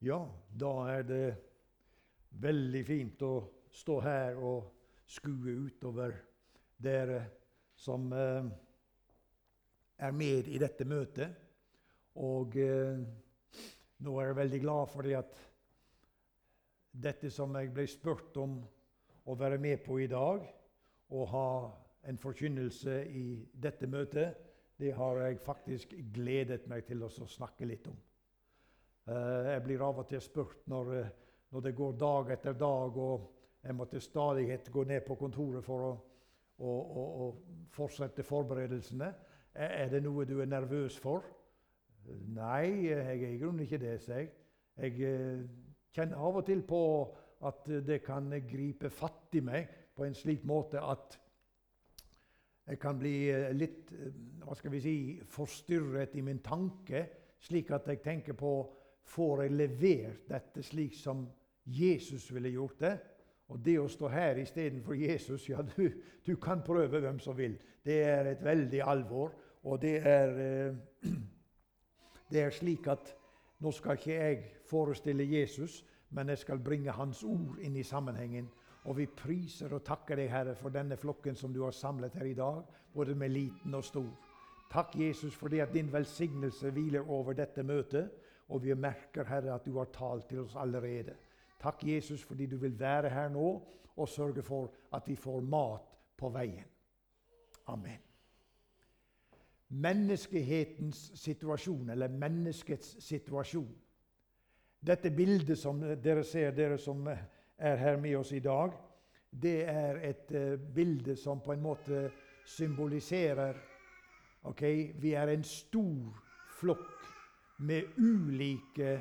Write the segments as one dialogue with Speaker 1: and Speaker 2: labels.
Speaker 1: Ja, da er det veldig fint å stå her og skue utover dere som eh, er med i dette møtet. Og eh, nå er jeg veldig glad for det at dette som jeg ble spurt om å være med på i dag, og ha en forkynnelse i dette møtet, det har jeg faktisk gledet meg til å snakke litt om. Eh, jeg blir av og til spurt når, eh, når, det går dag etter dag, og jeg må til stadighet gå ned på kontoret for å, å, å, å fortsette forberedelsene. Er det noe du er nervøs for? Nei, jeg er i grunnen ikke det, sier jeg. Jeg eh, kjenner av og til på at det kan gripe fatt i meg på en slik måte at jeg kan bli litt hva skal vi si, forstyrret i min tanke, slik at jeg tenker på får jeg levert dette slik som Jesus ville gjort det. Og det å stå her istedenfor Jesus ja, du, du, kan prøve hvem som vil. Det er et veldig alvor. Og det er, eh, det er slik at nå skal ikke jeg forestille Jesus, men jeg skal bringe Hans ord inn i sammenhengen. Og vi priser og takker deg, Herre, for denne flokken som du har samlet her i dag, både med liten og stor. Takk, Jesus, fordi at din velsignelse hviler over dette møtet. Og vi merker, Herre, at du har talt til oss allerede. Takk, Jesus, fordi du vil være her nå og sørge for at vi får mat på veien. Amen. Menneskehetens situasjon, eller menneskets situasjon. Dette bildet som dere ser, dere som er her med oss i dag, det er et uh, bilde som på en måte symboliserer ok, Vi er en stor flokk med ulike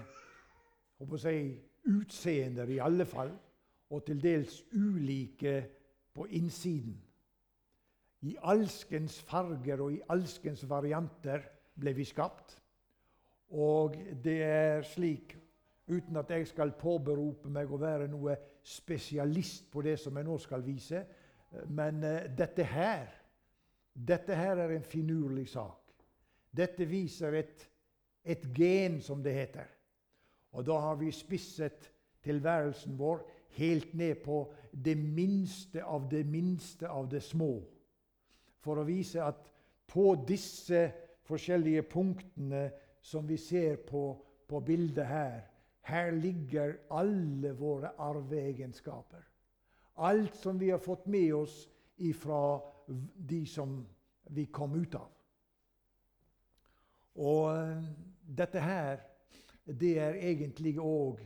Speaker 1: si, utseender, i alle fall, og til dels ulike på innsiden. I alskens farger og i alskens varianter ble vi skapt. Og det er slik, uten at jeg skal påberope meg å være noe spesialist på det som jeg nå skal vise, men uh, dette her dette her er en finurlig sak. Dette viser et et gen, som det heter. Og da har vi spisset tilværelsen vår helt ned på det minste av det minste av det små. For å vise at på disse forskjellige punktene som vi ser på, på bildet her, her ligger alle våre arveegenskaper. Alt som vi har fått med oss ifra de som vi kom ut av. Og eh, dette her, det er egentlig òg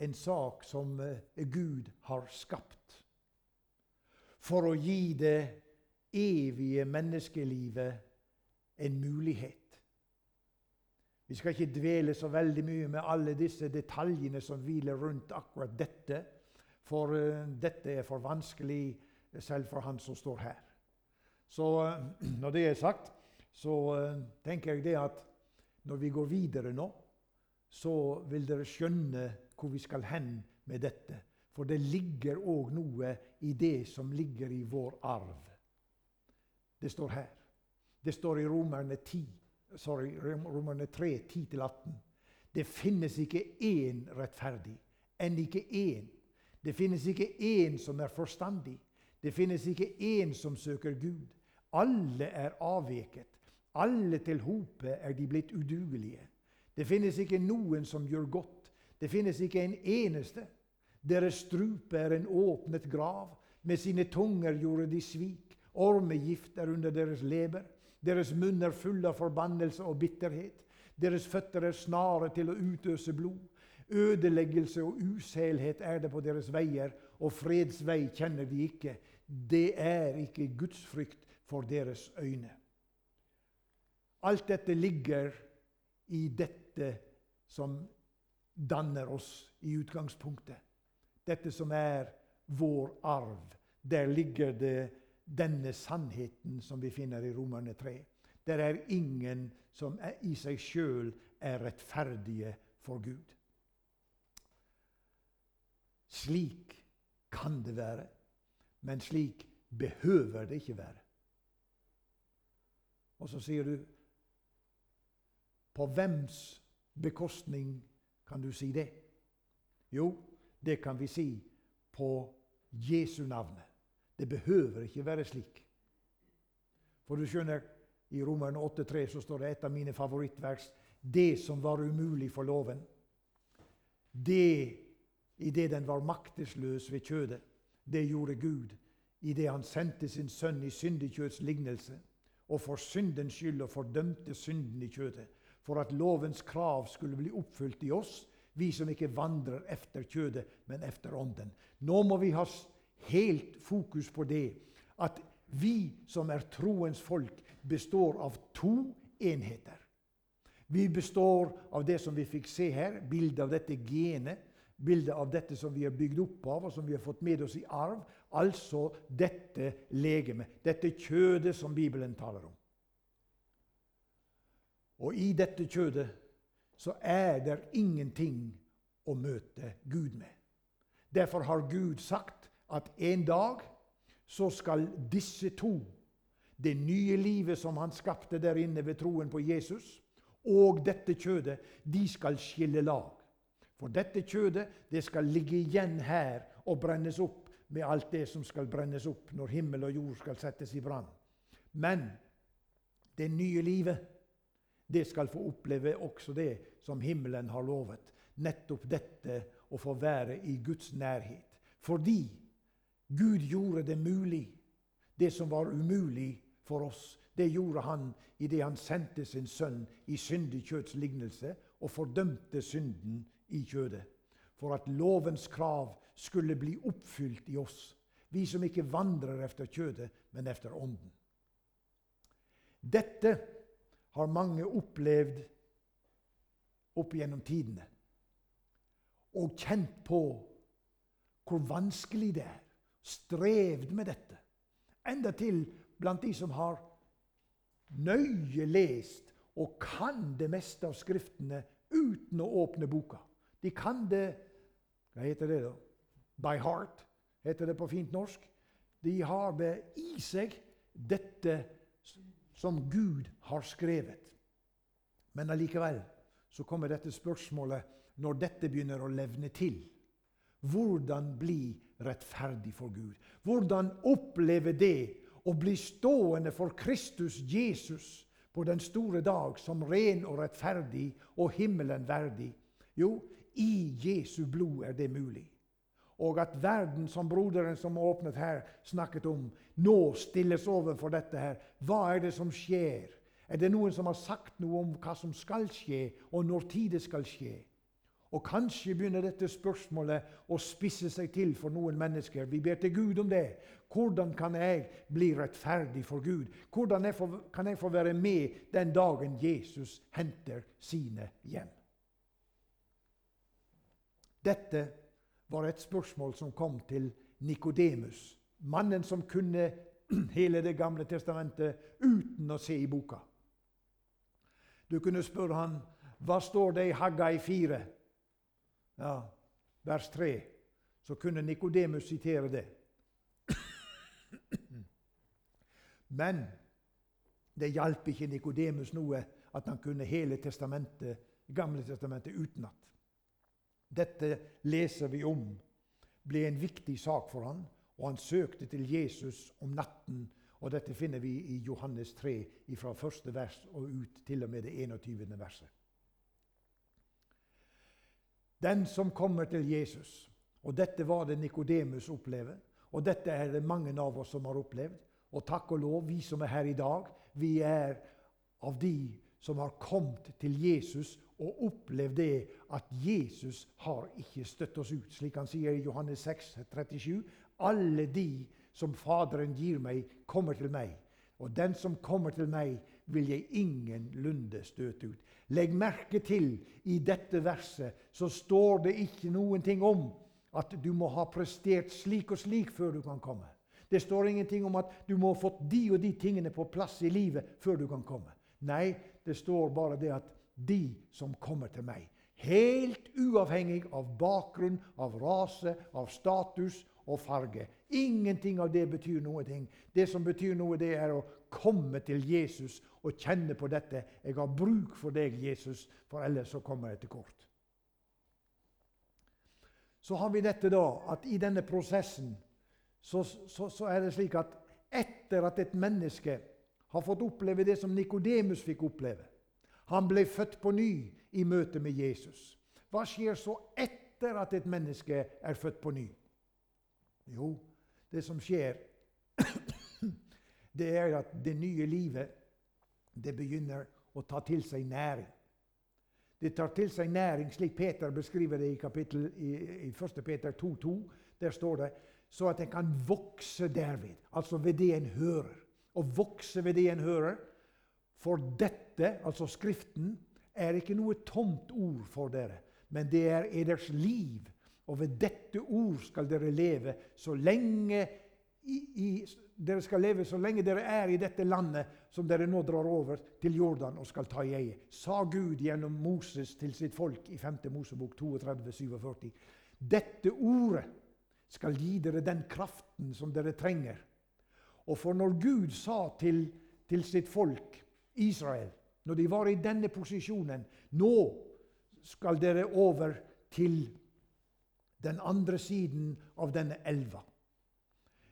Speaker 1: en sak som eh, Gud har skapt. For å gi det evige menneskelivet en mulighet. Vi skal ikke dvele så veldig mye med alle disse detaljene som hviler rundt akkurat dette, for uh, dette er for vanskelig selv for han som står her. Så når det er sagt, så tenker jeg det at når vi går videre nå, så vil dere skjønne hvor vi skal hen med dette. For det ligger òg noe i det som ligger i vår arv. Det står her. Det står i Romerne, 10, sorry, Romerne 3, 10-18. Det finnes ikke én rettferdig, enn ikke én. Det finnes ikke én som er forstandig. Det finnes ikke én som søker Gud. Alle er avveket. Alle til hopet er de blitt udugelige. Det finnes ikke noen som gjør godt. Det finnes ikke en eneste. Deres strupe er en åpnet grav. Med sine tunger gjorde de svik. Ormegift er under deres leber. Deres munn er full av forbannelse og bitterhet. Deres føtter er snare til å utøse blod. Ødeleggelse og uselhet er det på deres veier, og freds vei kjenner de ikke. Det er ikke gudsfrykt for deres øyne. Alt dette ligger i dette som danner oss i utgangspunktet. Dette som er vår arv. Der ligger det denne sannheten som vi finner i Romerne 3. Der er ingen som er i seg sjøl er rettferdige for Gud. Slik kan det være, men slik behøver det ikke være. Og så sier du på hvems bekostning Kan du si det? Jo, det kan vi si på Jesu navnet. Det behøver ikke være slik. For du skjønner, i Romerne 8,3 så står det et av mine favorittvers Det som var umulig for loven, det idet den var maktesløs ved kjødet, det gjorde Gud idet han sendte sin sønn i syndekjøds lignelse og for syndens skyld og fordømte synden i kjødet, for at lovens krav skulle bli oppfylt i oss, vi som ikke vandrer efter kjødet, men efter ånden. Nå må vi ha helt fokus på det at vi som er troens folk, består av to enheter. Vi består av det som vi fikk se her, bildet av dette genet, bildet av dette som vi er bygd opp av, og som vi har fått med oss i arv. Altså dette legemet, dette kjødet som Bibelen taler om. Og i dette kjødet så er det ingenting å møte Gud med. Derfor har Gud sagt at en dag så skal disse to, det nye livet som han skapte der inne ved troen på Jesus, og dette kjødet, de skal skille lag. For dette kjødet det skal ligge igjen her og brennes opp med alt det som skal brennes opp når himmel og jord skal settes i brann. Men det nye livet, det skal få oppleve også det som himmelen har lovet. Nettopp dette å få være i Guds nærhet. Fordi Gud gjorde det mulig, det som var umulig for oss. Det gjorde han idet han sendte sin sønn i syndig kjøtts lignelse og fordømte synden i kjødet. For at lovens krav skulle bli oppfylt i oss, vi som ikke vandrer efter kjødet, men efter ånden. Dette har mange opplevd opp gjennom tidene. Og kjent på hvor vanskelig det er. Strevd med dette. Enda til blant de som har nøye lest og kan det meste av Skriftene uten å åpne boka. De kan det Hva heter det, da? By heart, heter det på fint norsk. De har det i seg, dette som Gud har skrevet. Men allikevel så kommer dette spørsmålet når dette begynner å levne til. Hvordan bli rettferdig for Gud? Hvordan oppleve det å bli stående for Kristus Jesus på den store dag som ren og rettferdig og himmelen verdig? Jo, i Jesu blod er det mulig. Og at verden, som broderen som åpnet her, snakket om, nå stilles overfor dette her. Hva er det som skjer? Er det noen som har sagt noe om hva som skal skje, og når tid det skal skje? Og kanskje begynner dette spørsmålet å spisse seg til for noen mennesker. Vi ber til Gud om det. Hvordan kan jeg bli rettferdig for Gud? Hvordan kan jeg få være med den dagen Jesus henter sine hjem? Dette var et spørsmål som kom til Nikodemus, mannen som kunne hele Det gamle testamentet uten å se i boka. Du kunne spørre han, hva står det i Haggai 4, ja, vers 3? Så kunne Nikodemus sitere det. Men det hjalp ikke Nikodemus noe at han kunne hele testamentet, Gamle testamentet utenat. Dette leser vi om ble en viktig sak for han, og han søkte til Jesus om natten. og Dette finner vi i Johannes 3, fra første vers og ut til og med det 21. verset. Den som kommer til Jesus, og dette var det Nikodemus opplevde, og dette er det mange av oss som har opplevd, og takk og lov, vi som er her i dag, vi er av de som har kommet til Jesus og opplevd det at Jesus har ikke støtt oss ut. Slik han sier i Johannes 6, 37. Alle de som Faderen gir meg, kommer til meg. Og den som kommer til meg, vil jeg ingenlunde støte ut. Legg merke til i dette verset så står det ikke noen ting om at du må ha prestert slik og slik før du kan komme. Det står ingenting om at du må ha fått de og de tingene på plass i livet før du kan komme. Nei, det står bare det at de som kommer til meg. Helt uavhengig av bakgrunn, av rase, av status og farge. Ingenting av det betyr noe. Det som betyr noe, det er å komme til Jesus og kjenne på dette. 'Jeg har bruk for deg, Jesus, for ellers så kommer jeg til kort.' så har vi dette da, at i denne prosessen så, så, så er det slik at etter at et menneske har fått oppleve det som Nikodemus fikk oppleve Han ble født på ny i møte med Jesus. Hva skjer så etter at et menneske er født på ny? Jo, det som skjer, det er at det nye livet det begynner å ta til seg næring. Det tar til seg næring, slik Peter beskriver det i, kapittel, i, i 1. Peter 2,2. Der står det så at en kan vokse derved, altså ved det en hører. Å vokse ved det en hører. For dette, altså Skriften, er ikke noe tomt ord for dere, men det er eders liv. Og ved dette ord skal dere leve så lenge i, i, dere skal leve så lenge dere er i dette landet som dere nå drar over til Jordan og skal ta i eie, sa Gud gjennom Moses til sitt folk i 5. Mosebok 32, 47. Dette ordet skal gi dere den kraften som dere trenger. Og for når Gud sa til, til sitt folk, Israel, når de var i denne posisjonen Nå skal dere over til den andre siden av denne elva.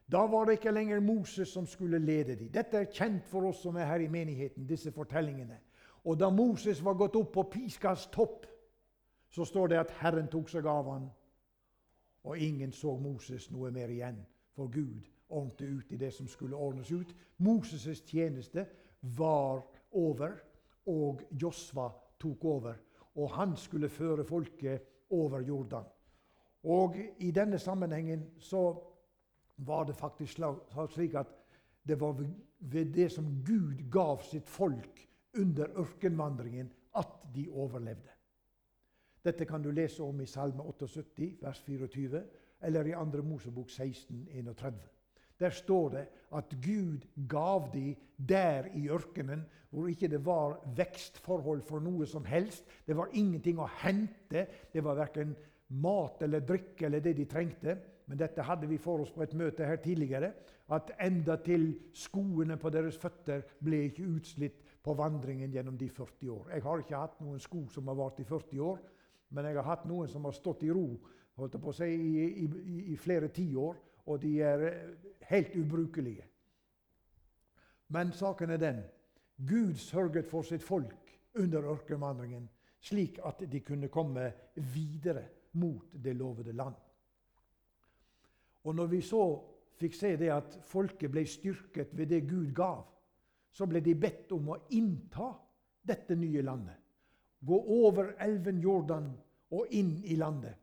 Speaker 1: Da var det ikke lenger Moses som skulle lede dem. Dette er kjent for oss som er her i menigheten. disse fortellingene. Og da Moses var gått opp på piskas topp, så står det at Herren tok seg av han, og ingen så Moses noe mer igjen. For Gud ordnet ut i det som skulle ordnes ut. Moses' tjeneste var over, og Josva tok over. Og han skulle føre folket over Jordan. Og i denne sammenhengen så var det faktisk slik at det var ved det som Gud gav sitt folk under ørkenvandringen, at de overlevde. Dette kan du lese om i Salme 78, vers 24, eller i 2. Mosebok 16, 31. Der står det at Gud gav de der i ørkenen, hvor ikke det var vekstforhold for noe som helst. Det var ingenting å hente. Det var verken mat eller drikke eller det de trengte. Men dette hadde vi for oss på et møte her tidligere. At enda til skoene på deres føtter ble ikke utslitt på vandringen gjennom de 40 år. Jeg har ikke hatt noen sko som har vart i 40 år, men jeg har hatt noen som har stått i ro holdt på å si, i, i, i flere tiår, og de er eh, helt ubrukelige. Men saken er den Gud sørget for sitt folk under ørkenvandringen, slik at de kunne komme videre mot det lovede land. Og når vi så fikk se det at folket ble styrket ved det Gud gav, så ble de bedt om å innta dette nye landet. Gå over elven Jordan og inn i landet.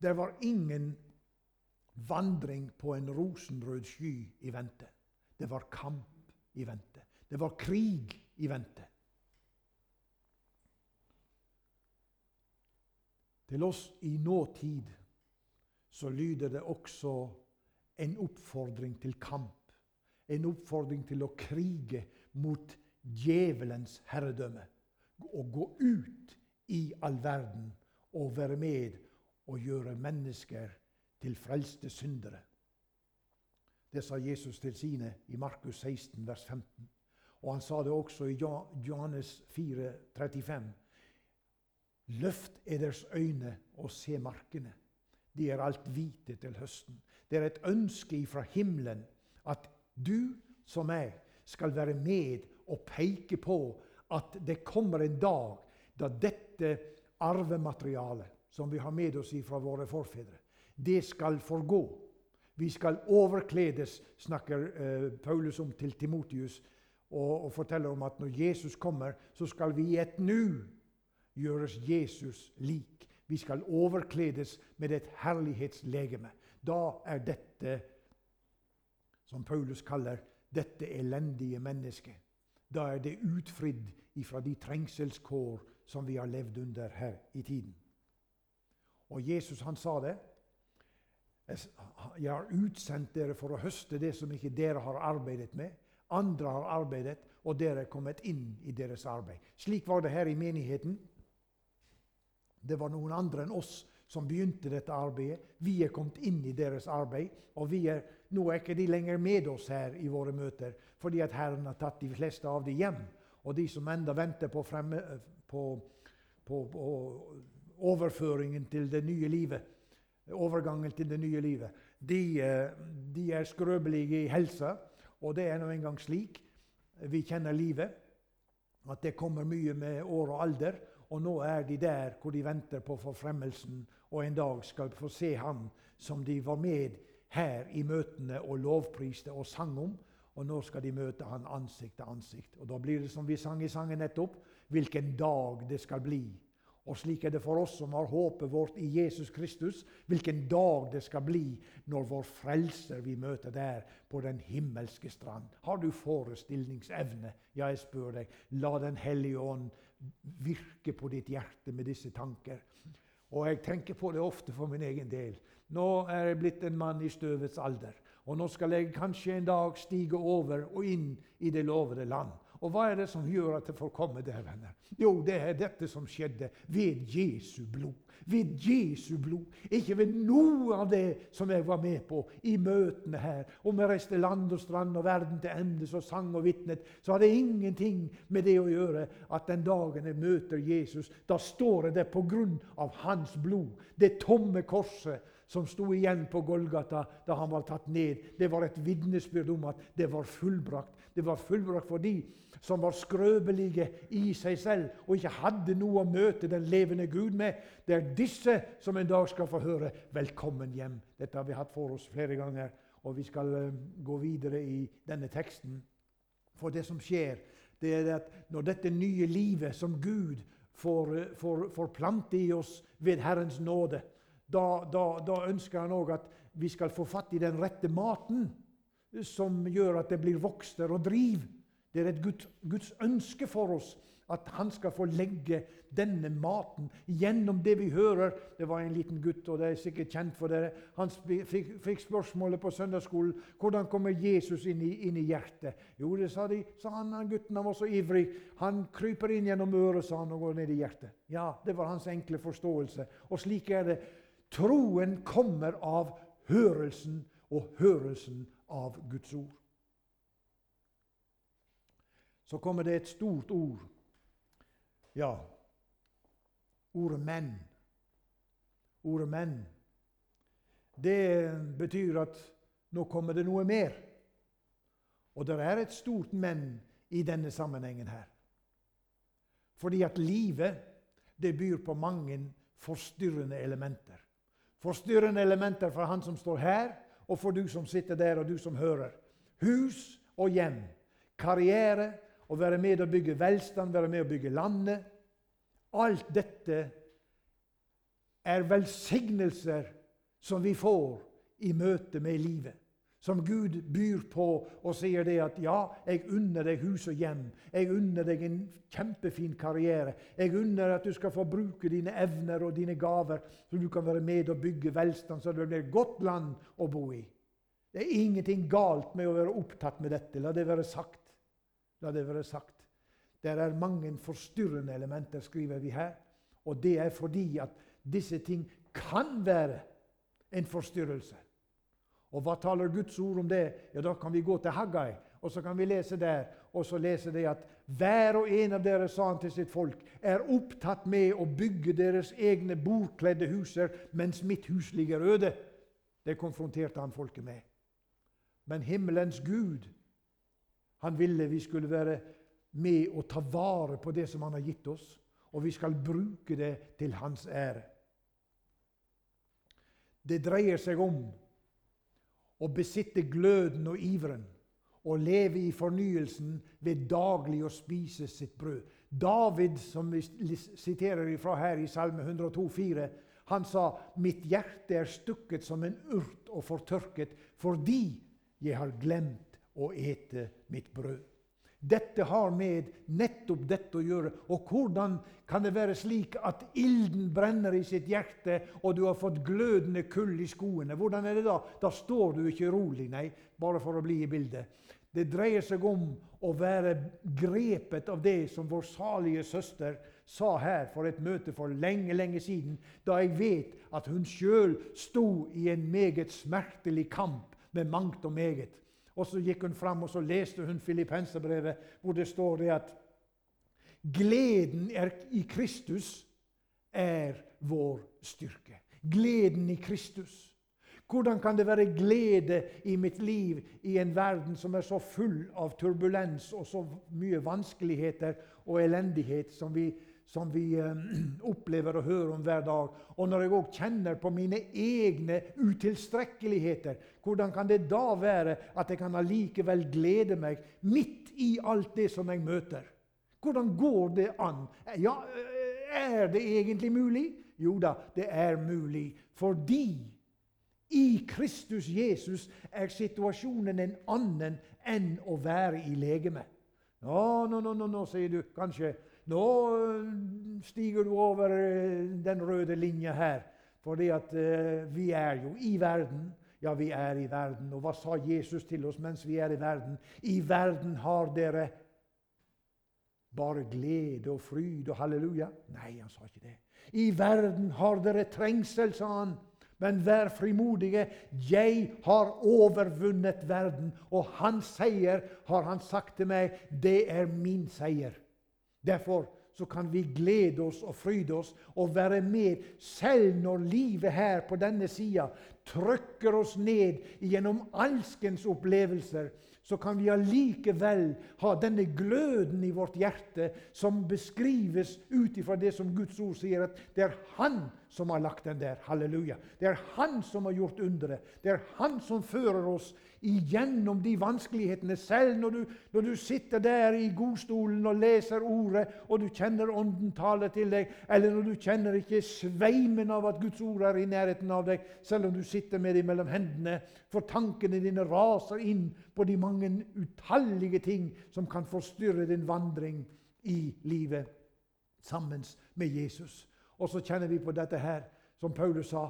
Speaker 1: Det var ingen vandring på en rosenrød sky i vente. Det var kamp i vente. Det var krig i vente. Til oss i nåtid så lyder det også en oppfordring til kamp. En oppfordring til å krige mot djevelens herredømme. Å gå ut i all verden og være med og gjøre mennesker til frelste syndere. Det sa Jesus til sine i Markus 16, vers 15. Og han sa det også i Johannes 4, 35. Løft eders øyne og se markene. De er alt hvite til høsten. Det er et ønske fra himmelen at du som meg skal være med og peke på at det kommer en dag da dette arvematerialet som vi har med oss fra våre forfedre, det skal forgå. Vi skal overkledes, snakker uh, Paulus om til Timotius, og, og forteller om at når Jesus kommer, så skal vi i et nu gjøres Jesus lik. Vi skal overkledes med et herlighetslegeme. Da er dette, som Paulus kaller dette elendige mennesket, da er det utfridd ifra de trengselskår som vi har levd under her i tiden. Og Jesus han sa det. Jeg har utsendt dere for å høste det som ikke dere har arbeidet med. Andre har arbeidet, og dere er kommet inn i deres arbeid. Slik var det her i menigheten. Det var noen andre enn oss som begynte dette arbeidet. Vi er kommet inn i deres arbeid. Og er, nå er ikke de lenger med oss her i våre møter, fordi at Herren har tatt de fleste av dem hjem. Og de som enda venter på, fremme, på, på, på overføringen til det nye livet. Overgangen til det nye livet. De, eh, de er skrøpelige i helsa, og det er nå engang slik. Vi kjenner livet. At det kommer mye med år og alder. Og nå er de der hvor de venter på forfremmelsen og en dag skal få se Han som de var med her i møtene og lovpriste og sang om. Og nå skal de møte Han ansikt til ansikt. Og da blir det som vi sang i sangen nettopp, hvilken dag det skal bli. Og slik er det for oss som har håpet vårt i Jesus Kristus, hvilken dag det skal bli når vår Frelser vi møter der på den himmelske strand. Har du forestillingsevne? Ja, jeg spør deg. La Den hellige ånd virke på ditt hjerte med disse tanker. Og jeg tenker på det ofte for min egen del. Nå er jeg blitt en mann i støvets alder. Og nå skal jeg kanskje en dag stige over og inn i det lovede land. Og hva er det som gjør at det får komme der, venner? Jo, det er dette som skjedde ved Jesu blod. Ved Jesu blod. Ikke ved noe av det som jeg var med på i møtene her. Om jeg reiste land og strand og verden til endes og sang og vitnet, så hadde ingenting med det å gjøre at den dagen jeg møter Jesus, da står jeg der på grunn av hans blod. Det tomme korset som sto igjen på Golgata da han var tatt ned, det var et vitnesbyrd om at det var fullbrakt. Det var fullbrakt for de som var skrøpelige i seg selv og ikke hadde noe å møte den levende Gud med. Det er disse som en dag skal få høre 'Velkommen hjem'. Dette har vi hatt for oss flere ganger, og vi skal uh, gå videre i denne teksten. For det som skjer, det er at når dette nye livet som Gud får, uh, får, får plante i oss ved Herrens nåde, da, da, da ønsker han òg at vi skal få fatt i den rette maten som gjør at det blir vokster og driv. Det er et Guds, Guds ønske for oss at han skal få legge denne maten gjennom det vi hører. Det var en liten gutt, og det er sikkert kjent for dere. Han fikk, fikk spørsmålet på søndagsskolen hvordan kommer Jesus inn i, inn i hjertet. Jo, det sa, de, sa han, han gutten han var så ivrig. Han kryper inn gjennom øret, sa han, og går ned i hjertet. Ja, Det var hans enkle forståelse. Og slik er det. Troen kommer av hørelsen, og hørelsen av Guds ord. Så kommer det et stort ord. Ja, ordet 'menn'. Ordet 'menn'. Det betyr at nå kommer det noe mer. Og det er et stort 'men' i denne sammenhengen her. Fordi at livet det byr på mange forstyrrende elementer. Forstyrrende elementer for han som står her, og for du som sitter der, og du som hører. Hus og hjem, karriere, å være med å bygge velstand, være med å bygge landet. Alt dette er velsignelser som vi får i møte med livet. Som Gud byr på og sier det at 'ja, jeg unner deg hus og hjem'. 'Jeg unner deg en kjempefin karriere'. 'Jeg unner at du skal få bruke dine evner og dine gaver', så du kan være med og bygge velstand, så det blir et godt land å bo i'. Det er ingenting galt med å være opptatt med dette. La det være sagt. La det være sagt. Det er mange forstyrrende elementer, skriver vi her. Og det er fordi at disse ting kan være en forstyrrelse. Og hva taler Guds ord om det? Ja, Da kan vi gå til Haggai, og så kan vi lese der. Og så lese det at hver og en av dere, sa han til sitt folk, er opptatt med å bygge deres egne bordkledde huser, mens mitt hus ligger øde. Det konfronterte han folket med. Men himmelens Gud, han ville vi skulle være med å ta vare på det som han har gitt oss, og vi skal bruke det til hans ære. Det dreier seg om å besitte gløden og iveren og leve i fornyelsen ved daglig å spise sitt brød. David, som vi siterer fra her i Salme 102, 102,4, han sa mitt hjerte er stukket som en urt og fortørket fordi jeg har glemt å ete mitt brød. Dette har med nettopp dette å gjøre. Og hvordan kan det være slik at ilden brenner i sitt hjerte, og du har fått glødende kull i skoene? Hvordan er det da? Da står du ikke rolig, nei, bare for å bli i bildet. Det dreier seg om å være grepet av det som vår salige søster sa her for et møte for lenge, lenge siden, da jeg vet at hun sjøl sto i en meget smertelig kamp med mangt og meget. Og så gikk hun fram og så leste hun Filippenserbrevet, hvor det står det at gleden er i Kristus er vår styrke. Gleden i Kristus. Hvordan kan det være glede i mitt liv i en verden som er så full av turbulens og så mye vanskeligheter og elendighet som vi, som vi um, opplever og hører om hver dag? Og når jeg òg kjenner på mine egne utilstrekkeligheter, hvordan kan det da være at jeg kan allikevel glede meg midt i alt det som jeg møter? Hvordan går det an? Ja, er det egentlig mulig? Jo da, det er mulig. Fordi i Kristus Jesus er situasjonen en annen enn å være i legeme. Nå, nå, nå, nå, nå sier du kanskje Nå øh, stiger du over øh, den røde linja her. Fordi at uh, vi er jo i verden. Ja, vi er i verden. Og hva sa Jesus til oss mens vi er i verden? I verden har dere bare glede og fryd og halleluja. Nei, han sa ikke det. I verden har dere trengsel, sa han. Men vær frimodige. Jeg har overvunnet verden, og hans seier, har han sagt til meg, det er min seier. Derfor så kan vi glede oss og fryde oss og være med, selv når livet her på denne sida trykker oss ned gjennom alskens opplevelser så kan vi allikevel ha denne gløden i vårt hjerte som beskrives ut ifra det som Guds ord sier, at det er Han som har lagt den der. Halleluja. Det er Han som har gjort underet. Det er Han som fører oss igjennom de vanskelighetene. Selv når du, når du, sitter der i godstolen og leser Ordet, og du kjenner Ånden tale til deg, eller når du kjenner ikke sveimen av at Guds ord er i nærheten av deg, selv om du sitter med det mellom hendene, for tankene dine raser inn på de mange utallige ting som kan forstyrre din vandring i livet sammen med Jesus. Og så kjenner vi på dette her, som Paulus sa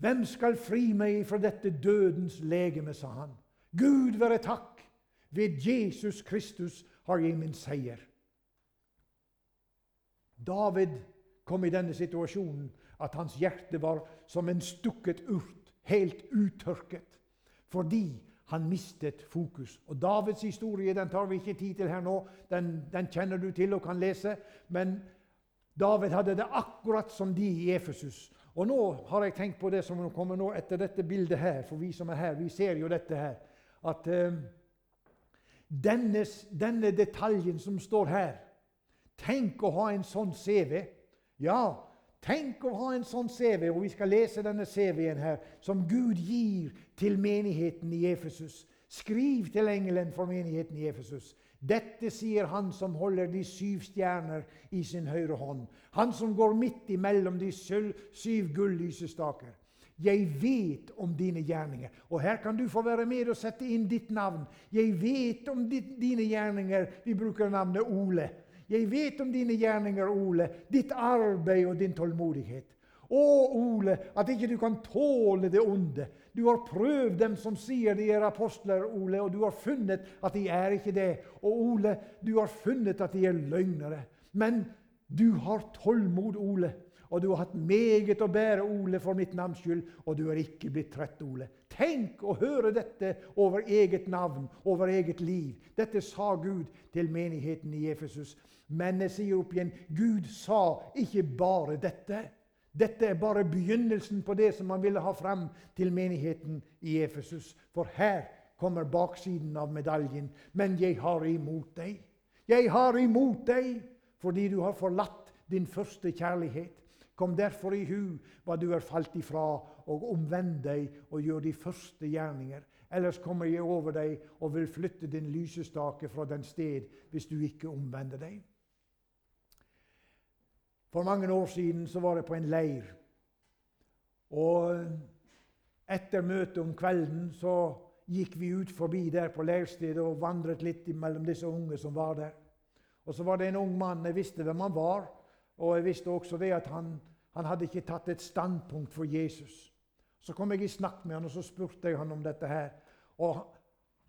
Speaker 1: hvem skal fri meg fra dette dødens legeme, sa han. Gud være takk! Ved Jesus Kristus har jeg min seier. David kom i denne situasjonen at hans hjerte var som en stukket urt, helt uttørket, fordi han mistet fokus. Og Davids historie den tar vi ikke tid til her nå. Den, den kjenner du til og kan lese. Men David hadde det akkurat som de i Efesus. Og nå har jeg tenkt på det som kommer nå etter dette bildet her, for vi som er her, vi ser jo dette her. At uh, denne, denne, detaljen som står her Tenk å ha en sånn CV. Ja, tenk å ha en sånn CV, og vi skal lese denne CV-en her, som Gud gir til menigheten i Efesus. Skriv til engelen for menigheten i Efesus. Dette sier han som holder de syv stjerner i sin høyre hånd. Han som går midt imellom de syv gullysestaker. Jeg vet om dine gjerninger. Og her kan du få være med og sette inn ditt navn. Jeg vet om dine gjerninger. Vi bruker navnet Ole. Jeg vet om dine gjerninger, Ole, ditt arbeid og din tålmodighet. Å, Ole, at ikke du kan tåle det onde. Du har prøvd dem som sier de er apostler, Ole, og du har funnet at de er ikke det. Og Ole, du har funnet at de er løgnere. Men du har tålmod, Ole. Og du har hatt meget å bære, Ole, for mitt navns skyld, og du er ikke blitt trett, Ole. Tenk å høre dette over eget navn, over eget liv. Dette sa Gud til menigheten i Efesus. Men jeg sier opp igjen Gud sa ikke bare dette. Dette er bare begynnelsen på det som han ville ha frem til menigheten i Efesus. For her kommer baksiden av medaljen. Men jeg har imot deg. Jeg har imot deg fordi du har forlatt din første kjærlighet. Kom derfor i hu hva du er falt ifra, og omvend deg og gjør de første gjerninger. Ellers kommer jeg over deg og vil flytte din lysestake fra den sted hvis du ikke omvender deg. For mange år siden så var jeg på en leir. Og etter møtet om kvelden så gikk vi ut forbi der på leirstedet og vandret litt mellom disse unge som var der. Og så var det en ung mann. Jeg visste hvem han var. Og jeg visste også det at han, han hadde ikke tatt et standpunkt for Jesus. Så kom jeg i snakk med han, og så spurte jeg han om dette her. Og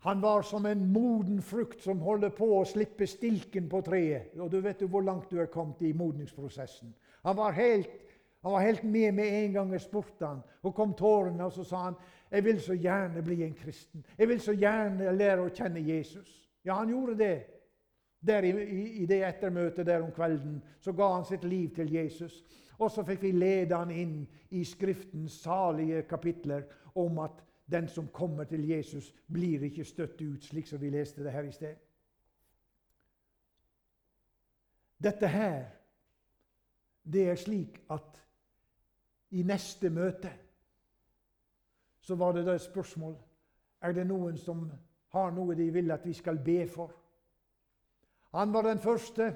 Speaker 1: han var som en moden frukt som holder på å slippe stilken på treet. Og du vet jo hvor langt du er kommet i modningsprosessen. Han var helt, han var helt med med en gang jeg spurte han, og kom tårene, og så sa han jeg vil så gjerne bli en kristen. Jeg vil så gjerne lære å kjenne Jesus. Ja, han gjorde det. Der i, i, i det ettermøtet der om kvelden så ga han sitt liv til Jesus. Og så fikk vi lede han inn i Skriftens salige kapitler om at den som kommer til Jesus, blir ikke støtt ut, slik som vi leste det her i sted. Dette her, det er slik at i neste møte så var det da et spørsmål er det noen som har noe de vil at vi skal be for. Han var den første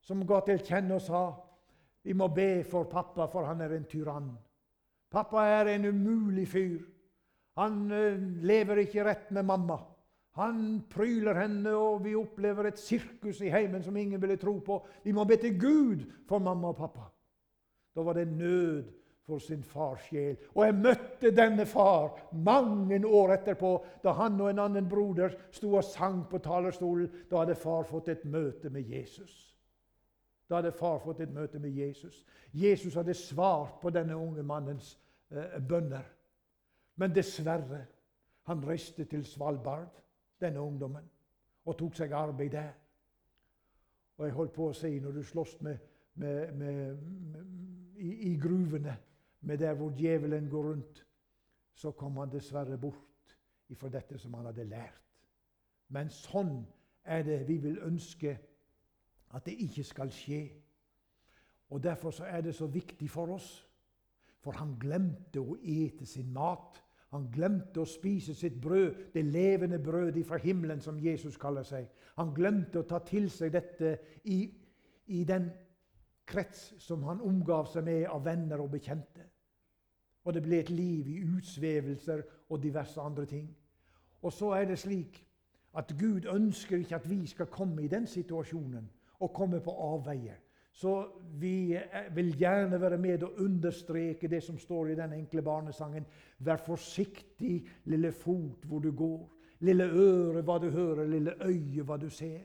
Speaker 1: som ga til kjenne og sa vi må be for pappa, for han er en tyrann. Pappa er en umulig fyr. Han uh, lever ikke rett med mamma. Han pryler henne, og vi opplever et sirkus i heimen som ingen ville tro på. Vi må be til Gud for mamma og pappa. Da var det nød for sin fars sjel. Og jeg møtte denne far mange år etterpå, da han og en annen broder sto og sang på talerstolen. Da hadde far fått et møte med Jesus. Da hadde far fått et møte med Jesus. Jesus hadde svart på denne unge mannens eh, bønner. Men dessverre, han reiste til Svalbard, denne ungdommen, og tok seg arbeid der. Og jeg holdt på å si, når du slåss med, med, med, i, i gruvene med der hvor djevelen går rundt, så kom han dessverre bort ifra dette som han hadde lært. Men sånn er det vi vil ønske at det ikke skal skje. Og Derfor så er det så viktig for oss. For han glemte å ete sin mat. Han glemte å spise sitt brød, det levende brød fra himmelen, som Jesus kaller seg. Han glemte å ta til seg dette i, i den krets som han omgav seg med av venner og bekjente. Og det ble et liv i utsvevelser og diverse andre ting. Og så er det slik at Gud ønsker ikke at vi skal komme i den situasjonen og komme på avveier. Så vi vil gjerne være med og understreke det som står i den enkle barnesangen. Vær forsiktig, lille fot, hvor du går. Lille øre, hva du hører. Lille øye, hva du ser.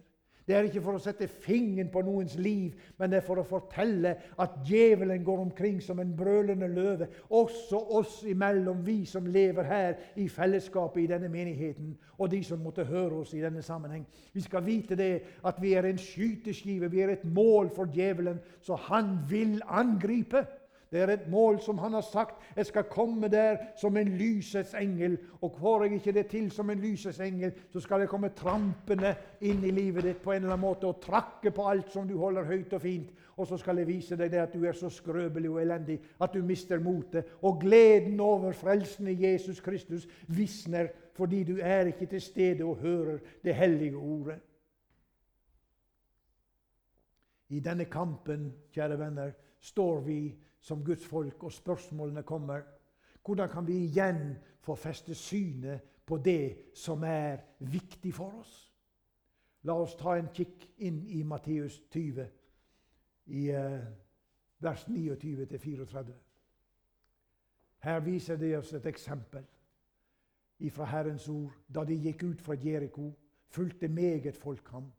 Speaker 1: Det er ikke for å sette fingeren på noens liv, men det er for å fortelle at djevelen går omkring som en brølende løve, også oss imellom, vi som lever her i fellesskapet i denne menigheten, og de som måtte høre oss i denne sammenheng. Vi skal vite det at vi er en skyteskive, vi er et mål for djevelen, så han vil angripe. Det er et mål som han har sagt. Jeg skal komme der som en lysets engel. Og får jeg ikke det til som en lysets engel, så skal jeg komme trampende inn i livet ditt på en eller annen måte og trakke på alt som du holder høyt og fint. Og så skal jeg vise deg det at du er så skrøpelig og elendig at du mister motet. Og gleden over frelsen i Jesus Kristus visner fordi du er ikke til stede og hører det hellige ordet. I denne kampen, kjære venner, står vi som Guds folk, og spørsmålene kommer. Hvordan kan vi igjen få feste synet på det som er viktig for oss? La oss ta en kikk inn i Matteus 20, i uh, vers 29-34. Her viser det oss et eksempel fra Herrens ord. Da de gikk ut fra Jeriko, fulgte meget folk ham.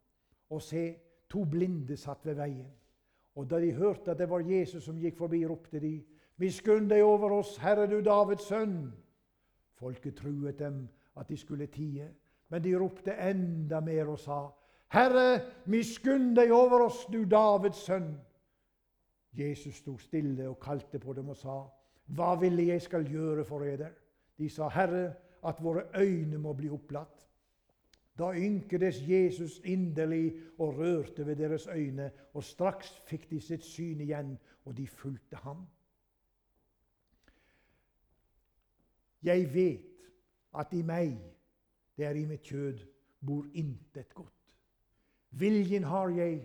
Speaker 1: Og se, to blinde satt ved veien. Og da de hørte at det var Jesus som gikk forbi, ropte de, Miskunn deg over oss, Herre du Davids sønn. Folket truet dem at de skulle tie, men de ropte enda mer og sa, Herre, miskunn deg over oss, du Davids sønn. Jesus sto stille og kalte på dem og sa, Hva ville jeg skal gjøre for eder? De sa, Herre, at våre øyne må bli opplatt. Da ynkedes Jesus inderlig og rørte ved deres øyne, og straks fikk de sitt syn igjen, og de fulgte ham. Jeg vet at i meg, det er i mitt kjød, bor intet godt. Viljen har jeg,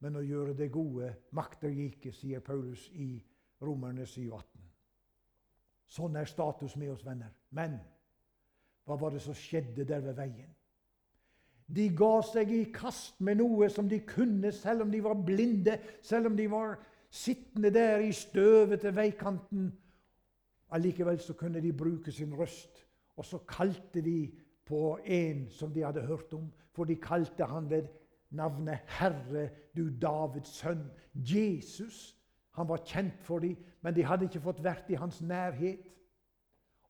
Speaker 1: men å gjøre det gode makter jeg ikke, sier Paulus i Romerne 7,18. Sånn er status med oss, venner. Men hva var det som skjedde der ved veien? De ga seg i kast med noe som de kunne, selv om de var blinde, selv om de var sittende der i støvet til veikanten. Allikevel så kunne de bruke sin røst, og så kalte de på en som de hadde hørt om, for de kalte han ved navnet Herre, du Davids sønn. Jesus. Han var kjent for dem, men de hadde ikke fått vært i hans nærhet.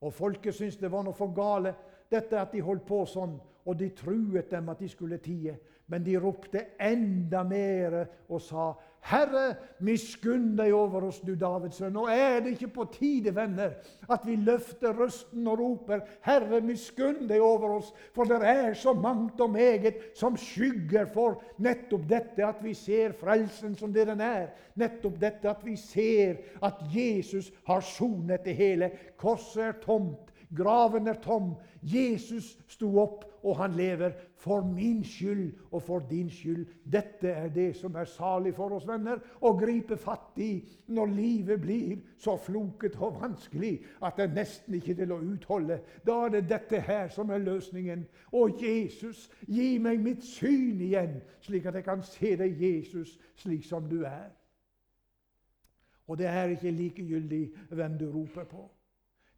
Speaker 1: Og folket syntes det var noe for gale, dette at de holdt på sånn og de truet dem at de skulle tie. Men de ropte enda mer og sa, 'Herre, miskunn deg over oss, du Davids sønn.' Og er det ikke på tide, venner, at vi løfter røsten og roper, 'Herre, miskunn deg over oss'? For det er så mangt og meget som skygger for nettopp dette at vi ser frelsen som det den er. Nettopp dette at vi ser at Jesus har sonet det hele. Korset er tomt. Graven er tom. Jesus sto opp, og han lever for min skyld og for din skyld. Dette er det som er salig for oss, venner, å gripe fatt i når livet blir så floket og vanskelig at det nesten ikke er til å utholde. Da er det dette her som er løsningen. Å, Jesus, gi meg mitt syn igjen, slik at jeg kan se deg, Jesus, slik som du er. Og det er ikke likegyldig hvem du roper på.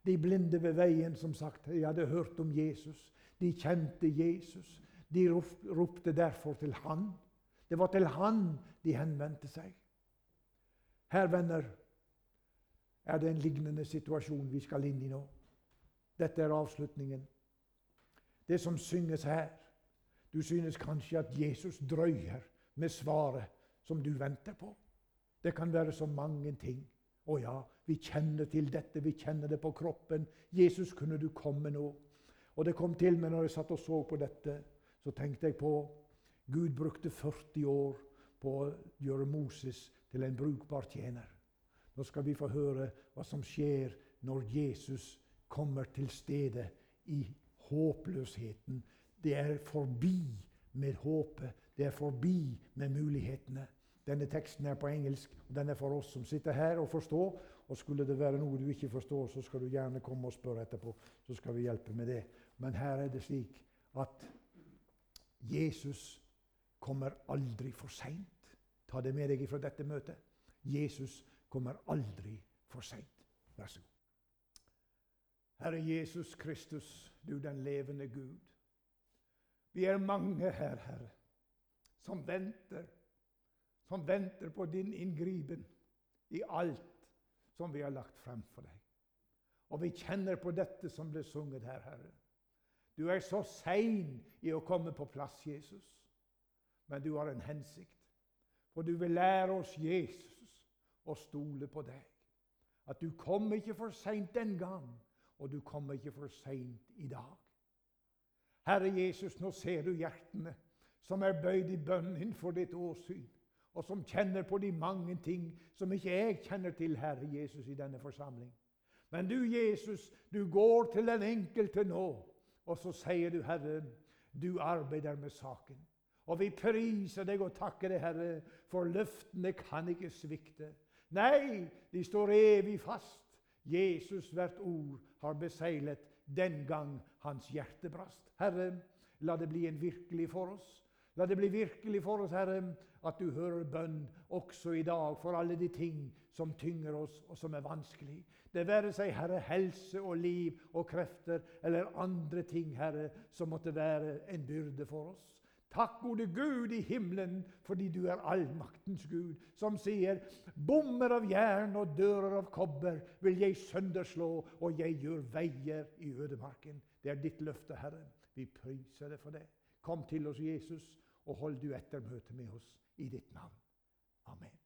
Speaker 1: De blinde ved veien, som sagt, de hadde hørt om Jesus. De kjente Jesus. De ropte derfor til han. Det var til han de henvendte seg. Her, venner, er det en lignende situasjon vi skal inn i nå. Dette er avslutningen. Det som synges her Du synes kanskje at Jesus drøyer med svaret som du venter på. Det kan være så mange ting. Å ja, vi kjenner til dette, vi kjenner det på kroppen. Jesus, kunne du komme nå? Og det kom til meg når jeg satt og så på dette, så tenkte jeg på Gud brukte 40 år på å gjøre Moses til en brukbar tjener. Nå skal vi få høre hva som skjer når Jesus kommer til stede i håpløsheten. Det er forbi med håpet. Det er forbi med mulighetene. Denne teksten er på engelsk, og den er for oss som sitter her og forstår. Og skulle det være noe du ikke forstår, så skal du gjerne komme og spørre etterpå. Så skal vi hjelpe med det. Men her er det slik at Jesus kommer aldri for seint. Ta det med deg fra dette møtet. Jesus kommer aldri for seint. Vær så god. Herre Jesus Kristus, du den levende Gud. Vi er mange her, Herre, som venter som venter på din inngripen i alt som vi har lagt frem for deg. Og vi kjenner på dette som ble sunget her, Herre. Du er så sein i å komme på plass, Jesus. Men du har en hensikt. For du vil lære oss, Jesus, å stole på deg. At du kom ikke for seint den gang, og du kom ikke for seint i dag. Herre Jesus, nå ser du hjertene som er bøyd i bønn innenfor ditt åsyn og som kjenner på de mange ting som ikke jeg kjenner til, Herre Jesus, i denne forsamling. Men du, Jesus, du går til den enkelte nå, og så sier du, Herre, du arbeider med saken. Og vi priser deg og takker deg, Herre, for løftene kan ikke svikte. Nei, de står evig fast. Jesus hvert ord har beseglet den gang hans hjerte brast. Herre, la det bli en virkelig for oss. La det bli virkelig for oss, Herre, at du hører bønn også i dag for alle de ting som tynger oss, og som er vanskelig. Det være seg, Herre, helse og liv og krefter eller andre ting, Herre, som måtte være en byrde for oss. Takk, gode Gud i himmelen, fordi du er allmaktens Gud, som sier:" Bommer av jern og dører av kobber vil jeg sønderslå, og jeg gjør veier i ødemarken. Det er ditt løfte, Herre. Vi priser deg for det. Kom til oss, Jesus, og hold du ettermøte med oss i ditt navn. Amen.